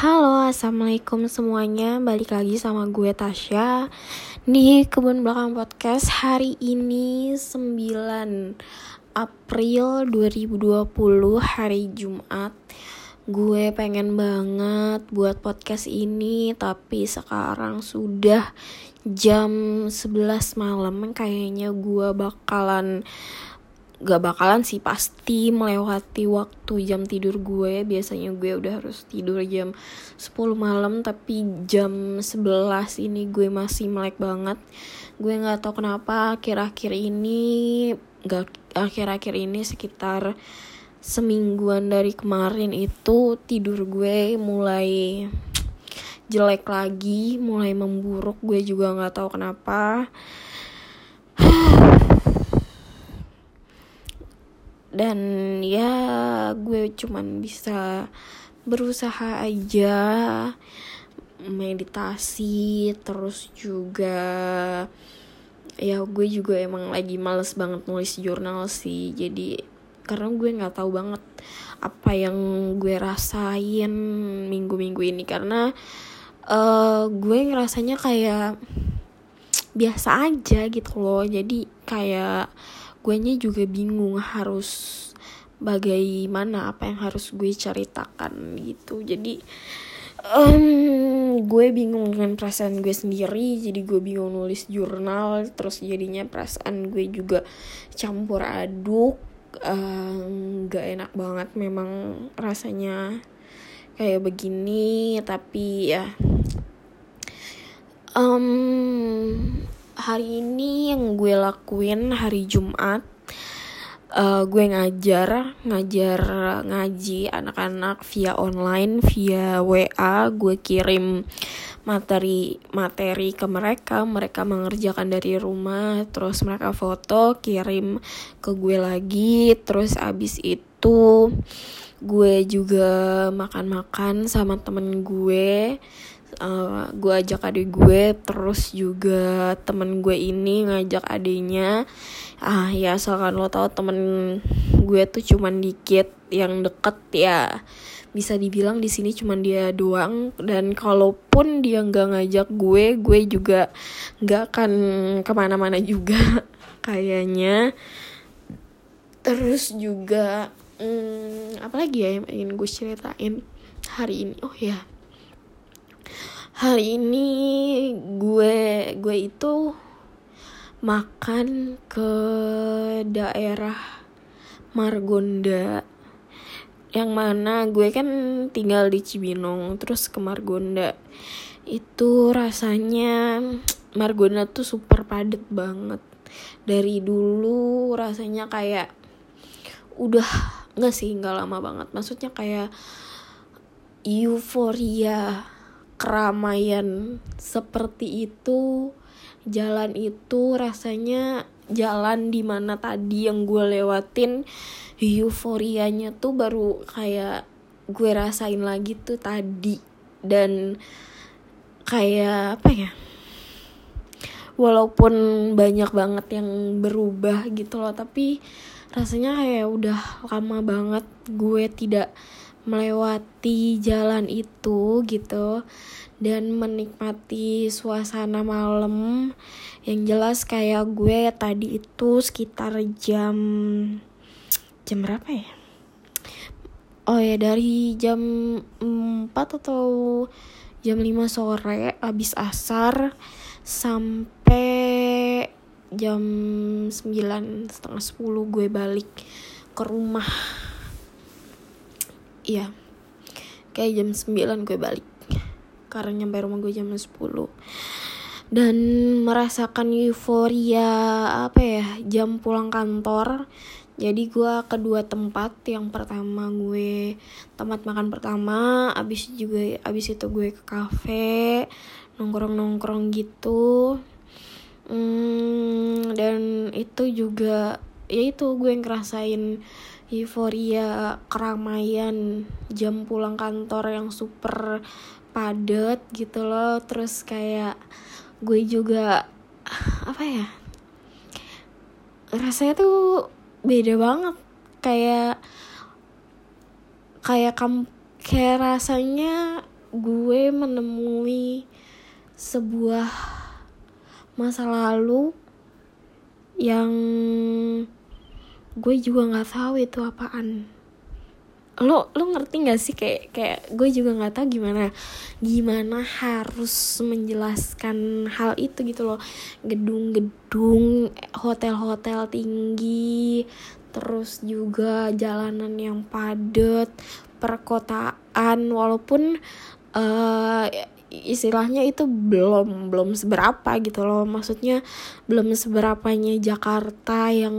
Halo, assalamualaikum semuanya. Balik lagi sama gue Tasya di kebun belakang podcast. Hari ini 9 April 2020 hari Jumat. Gue pengen banget buat podcast ini tapi sekarang sudah jam 11 malam kayaknya gue bakalan gak bakalan sih pasti melewati waktu jam tidur gue. Biasanya gue udah harus tidur jam 10 malam tapi jam 11 ini gue masih melek banget. Gue nggak tahu kenapa akhir-akhir ini gak akhir-akhir ini sekitar semingguan dari kemarin itu tidur gue mulai jelek lagi mulai memburuk. Gue juga nggak tahu kenapa dan ya gue cuman bisa berusaha aja meditasi terus juga ya gue juga emang lagi males banget nulis jurnal sih. Jadi karena gue nggak tahu banget apa yang gue rasain minggu-minggu ini. Karena uh, gue ngerasanya kayak biasa aja gitu loh. Jadi kayak gue nya juga bingung harus bagaimana apa yang harus gue ceritakan gitu. Jadi um, gue bingung dengan perasaan gue sendiri. Jadi gue bingung nulis jurnal terus jadinya perasaan gue juga campur aduk. Nggak uh, enak banget memang rasanya kayak begini tapi ya um, hari ini yang gue lakuin hari Jumat uh, gue ngajar ngajar ngaji anak-anak via online via WA gue kirim materi materi ke mereka mereka mengerjakan dari rumah terus mereka foto kirim ke gue lagi. Terus abis itu gue juga makan-makan sama temen gue uh, gue ajak adik gue terus juga temen gue ini ngajak adiknya. Ah ya asalkan lo tau temen gue tuh cuman dikit yang deket ya. Bisa dibilang di sini cuman dia doang. Dan kalaupun dia nggak ngajak gue gue juga nggak akan ke mana-mana juga kayaknya. Terus juga hmm, apa lagi ya yang ingin gue ceritain hari ini? Oh ya hari ini gue gue itu makan ke daerah Margonda yang mana gue kan tinggal di Cibinong terus ke Margonda. Itu rasanya Margonda tuh super padet banget. Dari dulu rasanya kayak udah nggak sih nggak lama banget. Maksudnya kayak euforia keramaian seperti itu jalan itu rasanya jalan di mana tadi yang gue lewatin euforianya tuh baru kayak gue rasain lagi tuh tadi. Dan kayak apa ya walaupun banyak banget yang berubah gitu loh tapi rasanya kayak udah lama banget gue tidak melewati jalan itu gitu dan menikmati suasana malam. Yang jelas kayak gue tadi itu sekitar jam jam berapa ya? Oh ya dari jam 4 atau jam 5 sore habis asar sampai jam 9 setengah 10 gue balik ke rumah iya. Kayak jam 9 gue balik. Karena nyampe rumah gue jam 10 dan merasakan euforia apa ya jam pulang kantor. Jadi gue kedua tempat. Yang pertama gue tempat makan pertama. Abis juga abis itu gue ke kafe. Nongkrong nongkrong gitu. Hmm, dan itu juga ya itu gue ngerasain euforia keramaian jam pulang kantor yang super padat gitu loh. Terus kayak gue juga apa ya rasanya tuh beda banget. Kayak kayak kam kayak rasanya gue menemui sebuah masa lalu yang gue juga nggak tahu itu apaan. Lo lo ngerti gak sih kayak kayak gue juga nggak tahu gimana gimana harus menjelaskan hal itu gitu loh. Gedung-gedung hotel-hotel tinggi terus juga jalanan yang padat perkotaan walaupun uh, istilahnya itu belum belum seberapa gitu loh. Maksudnya belum seberapanya Jakarta yang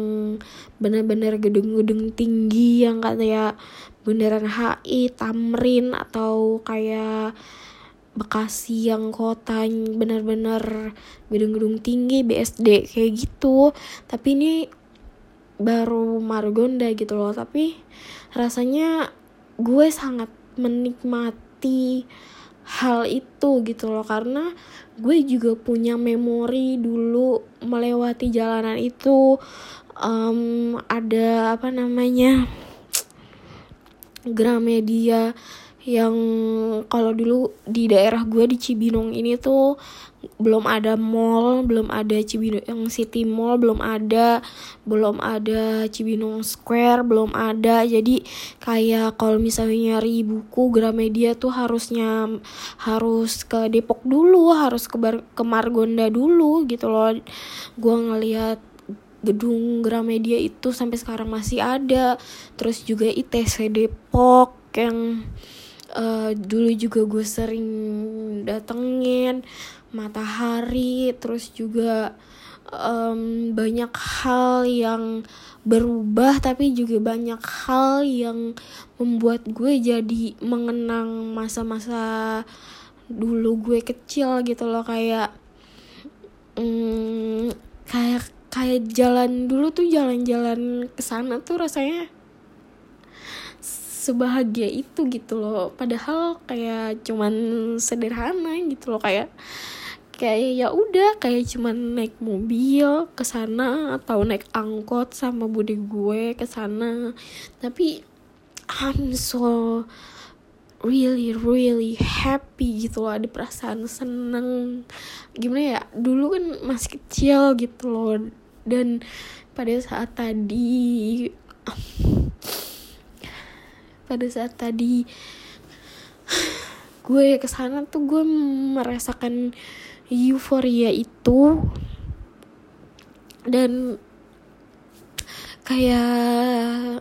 benar-benar gedung-gedung tinggi yang kayak bundaran HI Tamrin atau kayak Bekasi yang kota benar-benar gedung-gedung tinggi BSD kayak gitu. Tapi ini baru Margonda gitu loh. Tapi rasanya gue sangat menikmati hal itu gitu loh. Karena gue juga punya memori dulu melewati jalanan itu. Um, ada apa namanya? Gramedia yang kalau dulu di daerah gue di Cibinong ini tuh belum ada mall, belum ada Cibinong yang City Mall, belum ada, belum ada Cibinong Square, belum ada. Jadi kayak kalau misalnya nyari buku Gramedia tuh harusnya harus ke Depok dulu, harus ke Bar ke Margonda dulu gitu loh. Gue ngeliat gedung Gramedia itu sampai sekarang masih ada. Terus juga ITC Depok yang uh, dulu juga gue sering datengin matahari terus juga um, banyak hal yang berubah tapi juga banyak hal yang membuat gue jadi mengenang masa-masa dulu gue kecil gitu loh. Kayak um, kayak kayak jalan dulu tuh jalan-jalan ke sana tuh rasanya sebahagia itu gitu loh. Padahal kayak cuman sederhana gitu loh. Kayak kayak ya udah kayak cuman naik mobil ke sana atau naik angkot sama bude gue ke sana. Tapi I'm so really really happy gitu loh. Ada perasaan seneng. Gimana ya? Dulu kan masih kecil gitu loh. Dan pada saat tadi pada saat tadi. Gue ke sana tuh gue merasakan euforia itu. Dan kayak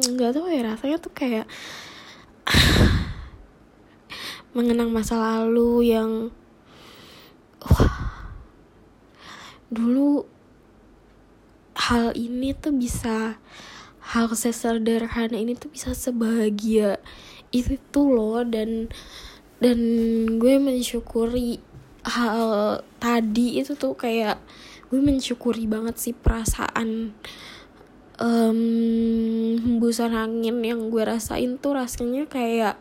nggak tahu ya rasanya tuh kayak mengenang masa lalu yang wah dulu hal ini tuh bisa hal sesederhana ini tuh bisa sebahagia itu tuh loh. Dan dan gue mensyukuri hal tadi itu tuh kayak gue mensyukuri banget sih perasaan um, hembusan angin yang gue rasain tuh rasanya kayak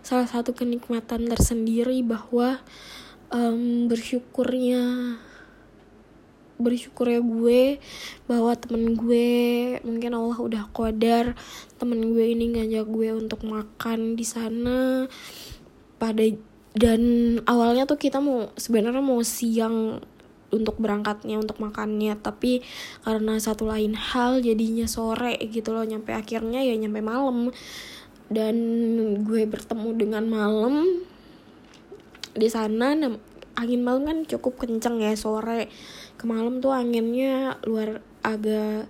salah satu kenikmatan tersendiri bahwa um, bersyukurnya bersyukur ya gue bahwa temen gue mungkin Allah udah kodar temen gue ini ngajak gue untuk makan di sana. Pada dan awalnya tuh kita mau sebenarnya mau siang untuk berangkatnya untuk makannya. Tapi karena satu lain hal jadinya sore gitu loh. Nyampe akhirnya ya nyampe malam. Dan gue bertemu dengan malam di sana. Angin malam kan cukup kenceng ya sore ke malam tuh anginnya luar agak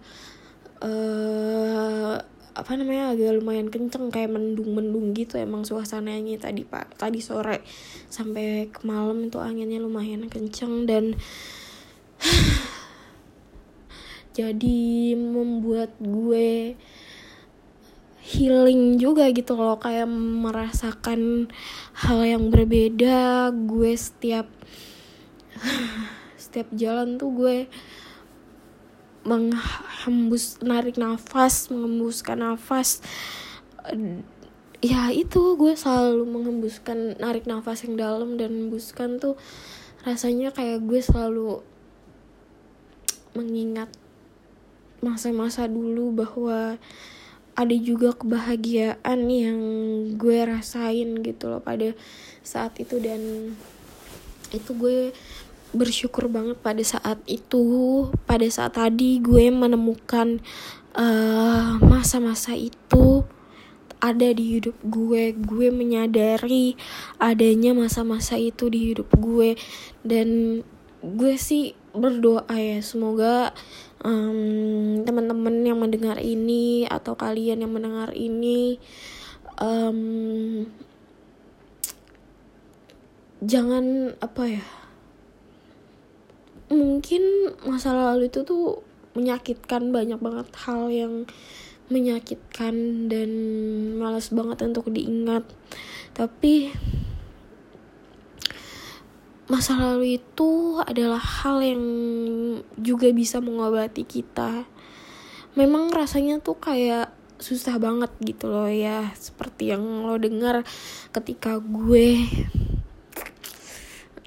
uh, apa namanya agak lumayan kenceng kayak mendung-mendung gitu emang suasananya tadi pak. Tadi sore sampai ke malam itu anginnya lumayan kenceng dan jadi membuat gue healing juga gitu loh kayak merasakan hal yang berbeda. Gue setiap setiap jalan tuh gue menghembus narik nafas menghembuskan nafas. Ya itu gue selalu menghembuskan narik nafas yang dalam dan hembuskan tuh rasanya kayak gue selalu mengingat masa-masa dulu bahwa ada juga kebahagiaan yang gue rasain gitu loh pada saat itu. Dan itu gue bersyukur banget pada saat itu pada saat tadi gue menemukan eh, masa-masa uh, itu ada di hidup gue gue menyadari adanya masa-masa itu di hidup gue. Dan gue sih berdoa ya semoga um, teman-teman yang mendengar ini atau kalian yang mendengar ini um, jangan apa ya mungkin masa lalu itu tuh menyakitkan banyak banget hal yang menyakitkan dan malas banget untuk diingat tapi masa lalu itu adalah hal yang juga bisa mengobati kita. Memang rasanya tuh kayak susah banget gitu loh ya, seperti yang lo dengar ketika gue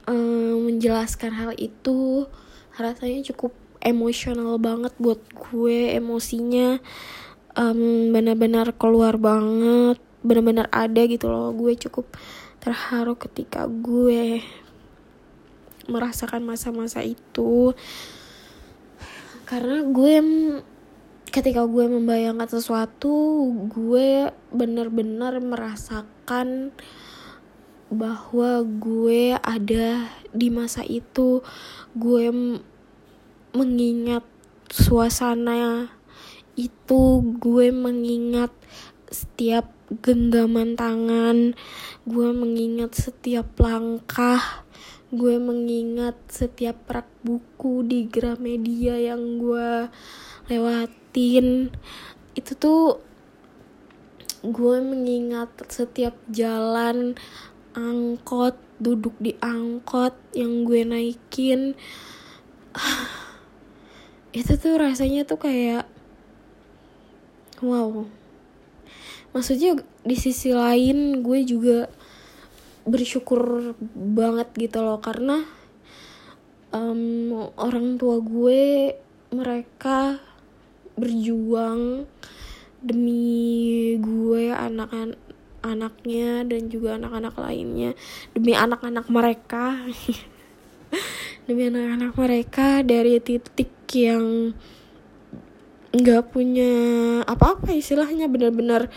um, menjelaskan hal itu, rasanya cukup emosional banget buat gue, emosinya um, benar-benar keluar banget, benar-benar ada gitu loh. Gue cukup terharu ketika gue merasakan masa-masa itu karena gue ketika gue membayangkan sesuatu gue benar-benar merasakan bahwa gue ada di masa itu. Gue mengingat suasana itu. Gue mengingat setiap genggaman tangan. Gue mengingat setiap langkah. Gue mengingat setiap rak buku di Gramedia yang gue lewatin. Itu tuh gue mengingat setiap jalan angkot duduk di angkot yang gue naikin. Itu tuh rasanya tuh kayak wow. Maksudnya di sisi lain gue juga bersyukur banget gitu loh karena um, orang tua gue mereka berjuang demi gue anak anaknya dan juga anak-anak lainnya. Demi anak-anak mereka. Demi anak-anak mereka dari titik yang nggak punya apa-apa istilahnya benar-benar.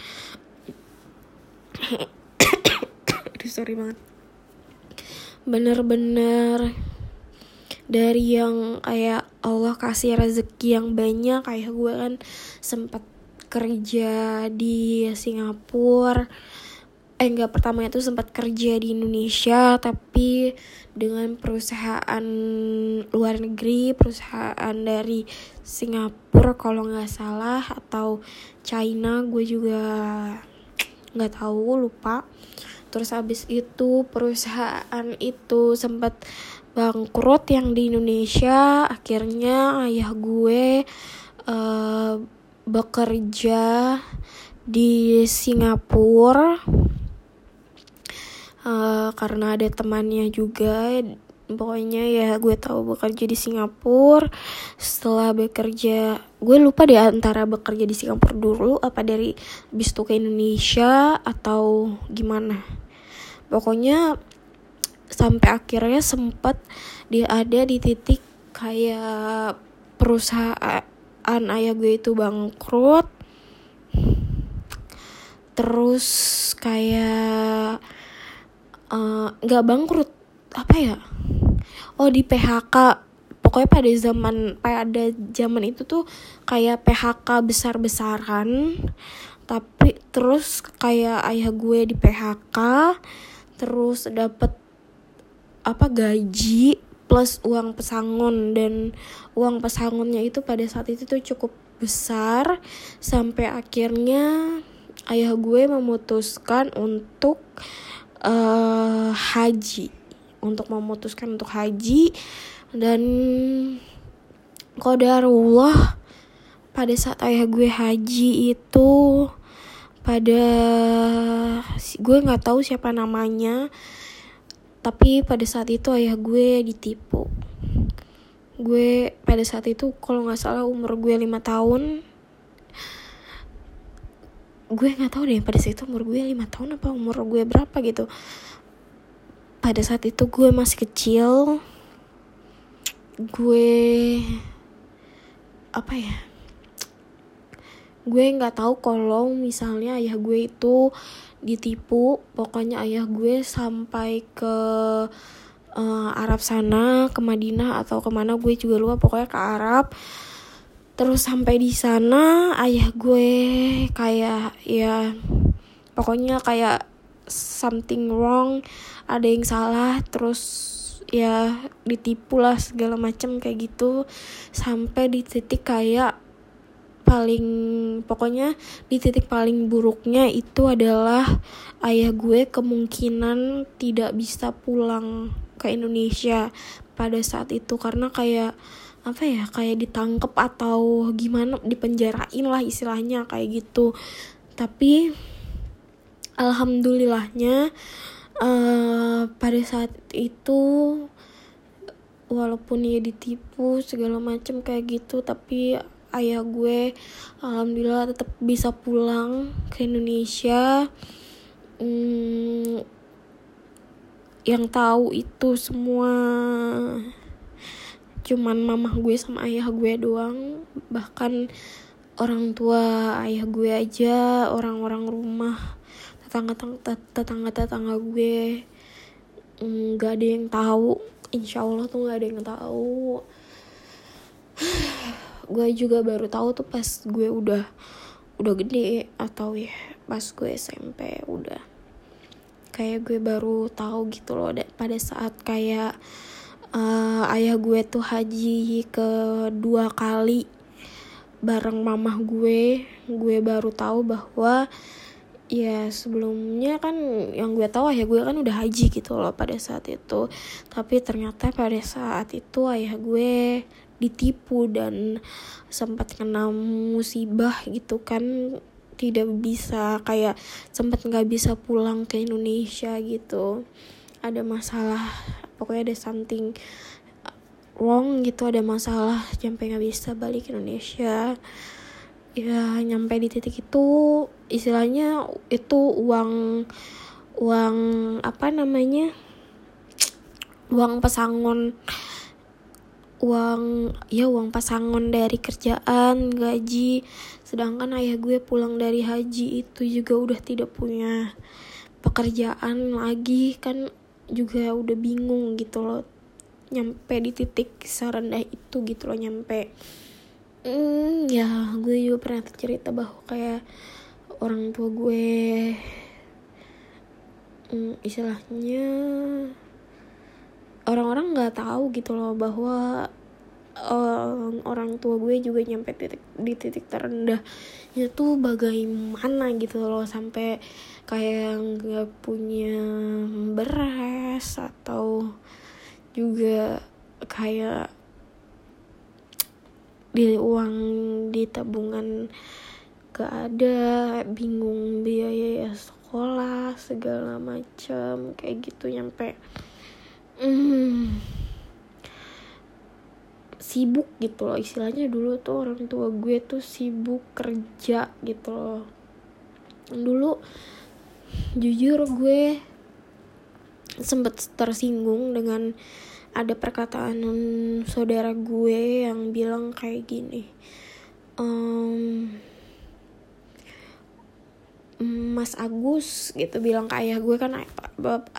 Sorry banget. Bener-bener dari yang kayak Allah kasih rezeki yang banyak kayak gue kan sempat kerja di Singapura. Eh enggak pertama itu sempat kerja di Indonesia tapi dengan perusahaan luar negeri perusahaan dari Singapura kalau nggak salah atau China gue juga nggak tahu lupa. Terus habis itu perusahaan itu sempat bangkrut yang di Indonesia. Akhirnya ayah gue uh, bekerja di Singapura uh, karena ada temannya juga. Pokoknya ya gue tahu bekerja di Singapura. Setelah bekerja gue lupa deh antara bekerja di Singapura dulu apa dari bis ke Indonesia atau gimana. Pokoknya sampai akhirnya sempat dia ada di titik kayak perusahaan ayah gue itu bangkrut. Terus kayak eh, nggak uh, bangkrut apa ya? Oh di PHK pokoknya pada zaman pada zaman itu tuh kayak PHK besar-besaran. Tapi terus kayak ayah gue di PHK terus dapat apa gaji plus uang pesangon dan uang pesangonnya itu pada saat itu tuh cukup besar. Sampai akhirnya ayah gue memutuskan untuk uh, haji. Untuk memutuskan untuk haji. Dan kodarullah pada saat ayah gue haji itu pada gue nggak tahu siapa namanya tapi pada saat itu ayah gue ditipu. Gue pada saat itu kalau nggak salah umur gue lima tahun. Gue nggak tahu deh pada saat itu umur gue lima tahun apa umur gue berapa gitu. Pada saat itu gue masih kecil gue apa ya gue nggak tahu kalau misalnya ayah gue itu ditipu. Pokoknya ayah gue sampai ke uh, Arab sana ke Madinah atau ke mana gue juga lupa. Pokoknya ke Arab. Terus sampai di sana ayah gue kayak ya pokoknya kayak something wrong ada yang salah. Terus ya ditipu lah segala macam kayak gitu. Sampai di titik kayak paling pokoknya di titik paling buruknya itu adalah ayah gue kemungkinan tidak bisa pulang ke Indonesia pada saat itu. Karena kayak apa ya kayak ditangkep atau gimana dipenjarain lah istilahnya kayak gitu. Tapi alhamdulillahnya uh, pada saat itu walaupun dia ditipu segala macam kayak gitu tapi ayah gue alhamdulillah tetap bisa pulang ke Indonesia. Hmm, yang tahu itu semua cuman mamah gue sama ayah gue doang. Bahkan orang tua ayah gue aja orang-orang rumah tetangga tetangga tetangga gue nggak ada yang tahu. Insya Allah tuh nggak ada yang tahu gue juga baru tahu tuh pas gue udah udah gede atau ya pas gue SMP udah. Kayak gue baru tahu gitu loh pada saat kayak uh, ayah gue tuh haji kedua kali bareng mamah gue gue baru tahu bahwa ya sebelumnya kan yang gue tahu ayah gue kan udah haji gitu loh pada saat itu. Tapi ternyata pada saat itu ayah gue ditipu dan sempat kena musibah gitu kan tidak bisa kayak sempat nggak bisa pulang ke Indonesia gitu. Ada masalah pokoknya ada something wrong gitu ada masalah sampai nggak bisa balik ke Indonesia. Ya nyampe di titik itu istilahnya itu uang uang apa namanya uang pesangon uang ya uang pasangan dari kerjaan gaji. Sedangkan ayah gue pulang dari haji itu juga udah tidak punya pekerjaan lagi. Kan juga udah bingung gitu loh. Nyampe di titik serendah itu gitu loh nyampe. Hmm, ya gue juga pernah cerita bahwa kayak orang tua gue hmm, istilahnya orang-orang nggak tahu gitu loh bahwa uh, orang tua gue juga nyampe titik di titik terendah itu bagaimana gitu loh sampai kayak nggak punya beras atau juga kayak di uang di tabungan gak ada bingung biaya sekolah segala macam kayak gitu nyampe hmm, sibuk gitu loh istilahnya dulu tuh orang tua gue tuh sibuk kerja gitu loh. Dulu jujur gue sempet tersinggung dengan ada perkataan saudara gue yang bilang kayak gini um, Mas Agus gitu bilang ke ayah gue kan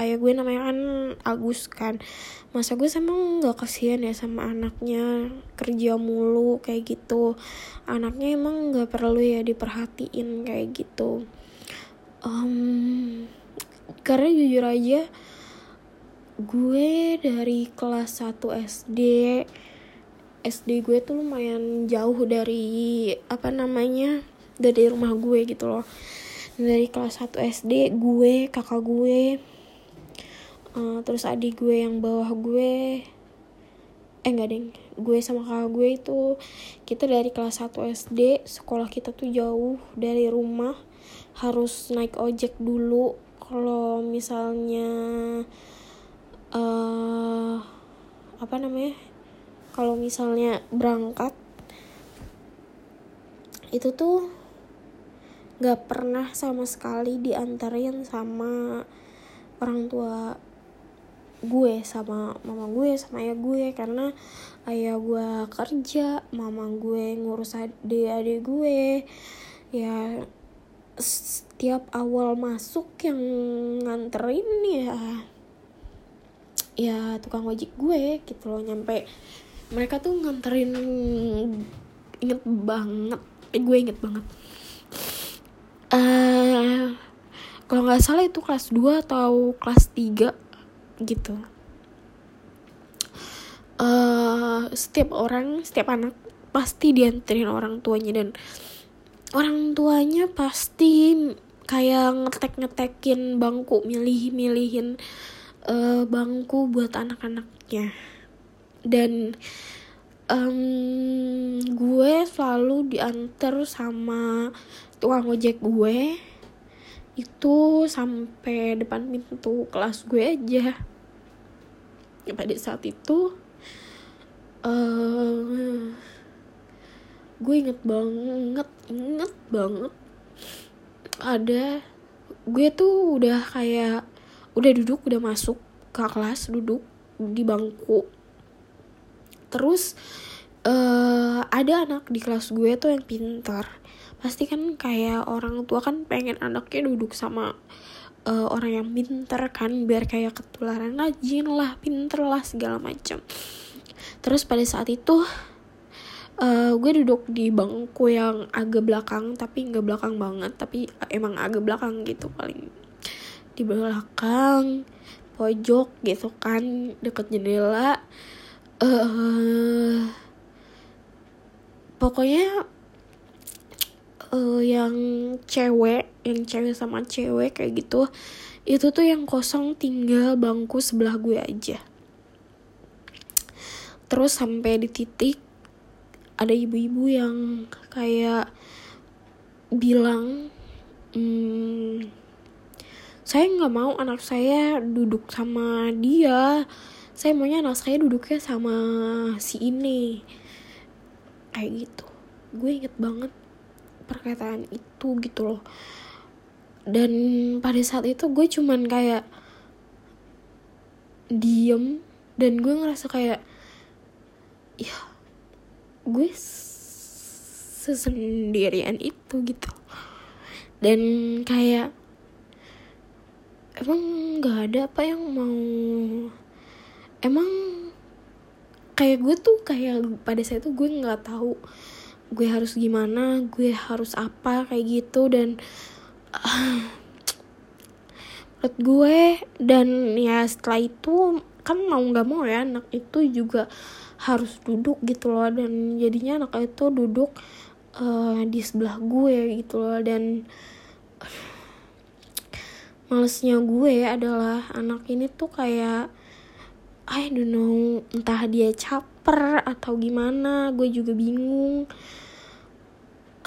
ayah gue namanya kan Agus kan. Mas Agus emang gak kasihan ya sama anaknya kerja mulu kayak gitu. Anaknya emang gak perlu ya diperhatiin kayak gitu. Um, karena jujur aja gue dari kelas 1 SD SD gue tuh lumayan jauh dari apa namanya dari rumah gue gitu loh dari kelas 1 SD gue kakak gue uh, terus adik gue yang bawah gue eh enggak deng. Gue sama kakak gue itu kita dari kelas 1 SD sekolah kita tuh jauh dari rumah harus naik ojek dulu. Kalau misalnya uh, apa namanya kalau misalnya berangkat itu tuh nggak pernah sama sekali diantarin sama orang tua gue sama mama gue sama ayah gue. Karena ayah gue kerja mama gue ngurus adik-adik gue. Ya setiap awal masuk yang nganterin ya ya tukang ojek gue gitu loh. Nyampe mereka tuh nganterin inget banget eh, gue inget banget uh, kalau nggak salah itu kelas 2 atau kelas 3 gitu. Uh, setiap orang setiap anak pasti dianterin orang tuanya dan orang tuanya pasti kayak ngetek ngetekin bangku milih milihin uh, bangku buat anak-anaknya. Dan um, gue selalu diantar sama tukang ojek gue itu sampai depan pintu kelas gue aja. Ya, pada saat itu uh, gue inget banget inget banget ada gue tuh udah kayak udah duduk udah masuk ke kelas duduk di bangku. Terus uh, ada anak di kelas gue tuh yang pintar pasti kan kayak orang tua kan pengen anaknya duduk sama uh, orang yang pinter kan biar kayak ketularan rajin lah pinter lah segala macam terus pada saat itu uh, gue duduk di bangku yang agak belakang tapi nggak belakang banget tapi emang agak belakang gitu paling. Di belakang pojok gitu kan deket jendela uh, pokoknya uh, yang cewek yang cewek sama cewek kayak gitu itu tuh yang kosong tinggal bangku sebelah gue aja. Terus sampai di titik ada ibu-ibu yang kayak bilang hmm, saya nggak mau anak saya duduk sama dia. Saya maunya anak saya duduknya sama si ini. Kayak gitu. Gue inget banget perkataan itu gitu loh. Dan pada saat itu gue cuman kayak diem dan gue ngerasa kayak ya gue sesendirian itu gitu. Dan kayak emang nggak ada apa yang mau emang kayak gue tuh kayak pada saat itu gue nggak tahu gue harus gimana gue harus apa kayak gitu dan uh, gue dan ya setelah itu kan mau nggak mau ya anak itu juga harus duduk gitu loh dan jadinya anak itu duduk uh, di sebelah gue gitu loh dan malesnya gue adalah anak ini tuh kayak I don't know entah dia caper atau gimana gue juga bingung.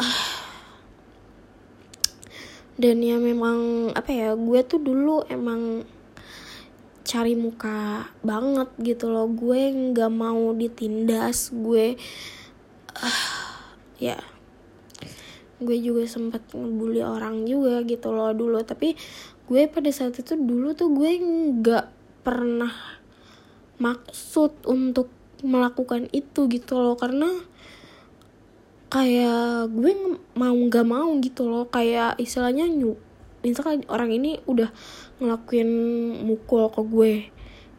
Dan ya memang apa ya gue tuh dulu emang cari muka banget gitu loh. Gue nggak mau ditindas gue uh, ya gue juga sempat ngebully orang juga gitu loh dulu. Tapi gue pada saat itu dulu tuh gue nggak pernah maksud untuk melakukan itu gitu loh. Karena kayak gue mau nggak mau gitu loh. Kayak istilahnya nyu misalkan orang ini udah ngelakuin mukul ke gue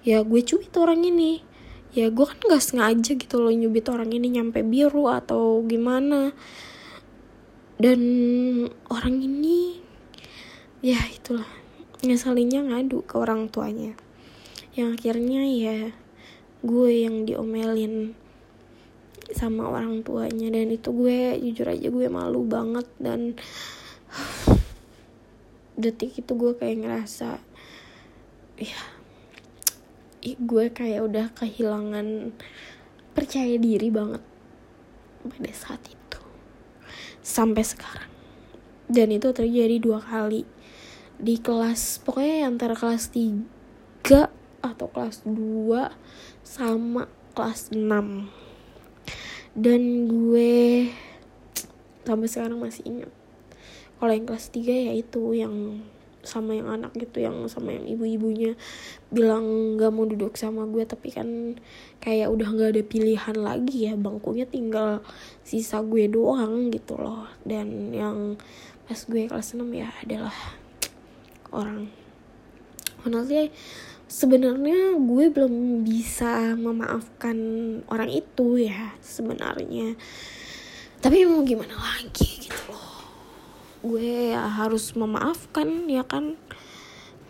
ya gue cubit orang ini. Ya gue kan nggak sengaja gitu loh nyubit orang ini nyampe biru atau gimana. Dan orang ini ya itulah ngeselinnya ngadu ke orang tuanya yang akhirnya ya gue yang diomelin sama orang tuanya. Dan itu gue jujur aja gue malu banget. Dan detik itu gue kayak ngerasa ya gue kayak udah kehilangan percaya diri banget pada saat itu. Sampai sekarang. Dan itu terjadi dua kali di kelas pokoknya antara kelas 3 atau kelas 2 sama kelas 6 dan gue sampai sekarang masih ingat. Kalau yang kelas 3 ya itu yang sama yang anak gitu yang sama yang ibu-ibunya bilang gak mau duduk sama gue tapi kan kayak udah gak ada pilihan lagi ya. Bangkunya tinggal sisa gue doang gitu loh. Dan yang pas gue kelas 6 ya adalah orang. Honestly sebenarnya gue belum bisa memaafkan orang itu ya sebenarnya. Tapi mau gimana lagi gitu loh. Gue ya harus memaafkan ya kan?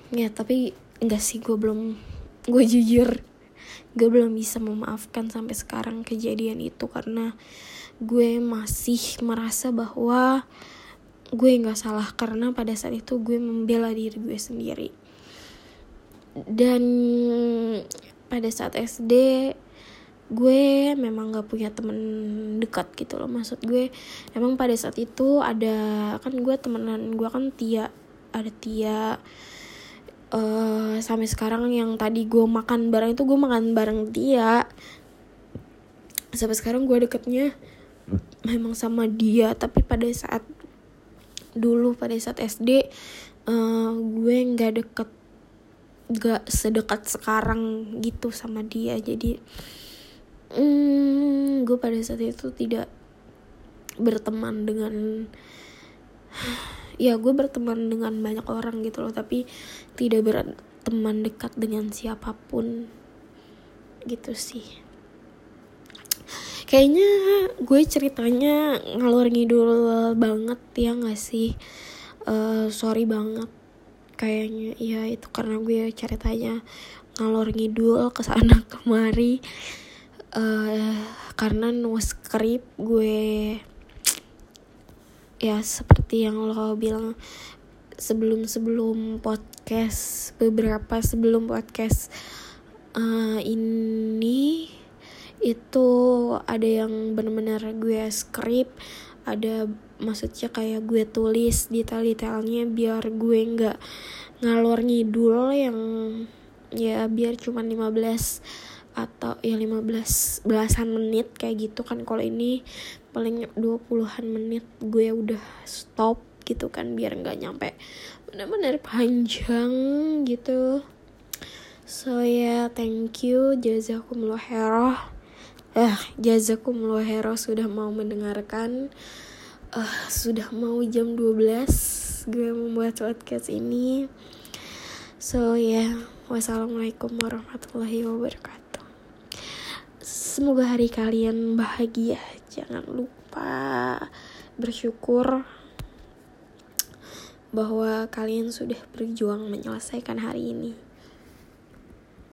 Ya tapi enggak sih gue belum gue jujur gue belum bisa memaafkan sampai sekarang kejadian itu karena gue masih merasa bahwa gue nggak salah karena pada saat itu gue membela diri gue sendiri dan pada saat SD gue memang gak punya temen dekat gitu loh. Maksud gue emang pada saat itu ada kan gue temenan gue kan Tia ada Tia uh, sampai sekarang yang tadi gue makan bareng itu gue makan bareng Tia. Sampai sekarang gue deketnya memang sama dia tapi pada saat dulu pada saat SD uh, eh, gue nggak deket gak sedekat sekarang gitu sama dia. Jadi hmm, gue pada saat itu tidak berteman dengan ya gue berteman dengan banyak orang gitu loh tapi tidak berteman dekat dengan siapa pun gitu sih. Kayaknya gue ceritanya ngalor ngidul banget ya gak sih? Uh, sorry banget kayaknya. Ya itu karena gue ceritanya ngalor ngidul ke sana kemari. Uh, karena no script gue ya seperti yang lo bilang sebelum sebelum podcast beberapa sebelum podcast uh, ini itu ada yang benar-benar gue script ada maksudnya kayak gue tulis detail-detailnya biar gue nggak ngalor ngidul yang ya biar cuma 15 atau ya 15 belasan menit kayak gitu kan. Kalau ini paling 20-an menit gue udah stop gitu kan biar nggak nyampe bener-bener panjang gitu. So ya yeah, thank you. Jazakumullah hero eh jazakumullah hero sudah mau mendengarkan uh, sudah mau jam 12 gue membuat podcast ini so ya yeah, wassalamualaikum warahmatullahi wabarakatuh Semoga hari kalian bahagia. Jangan lupa bersyukur bahwa kalian sudah berjuang menyelesaikan hari ini.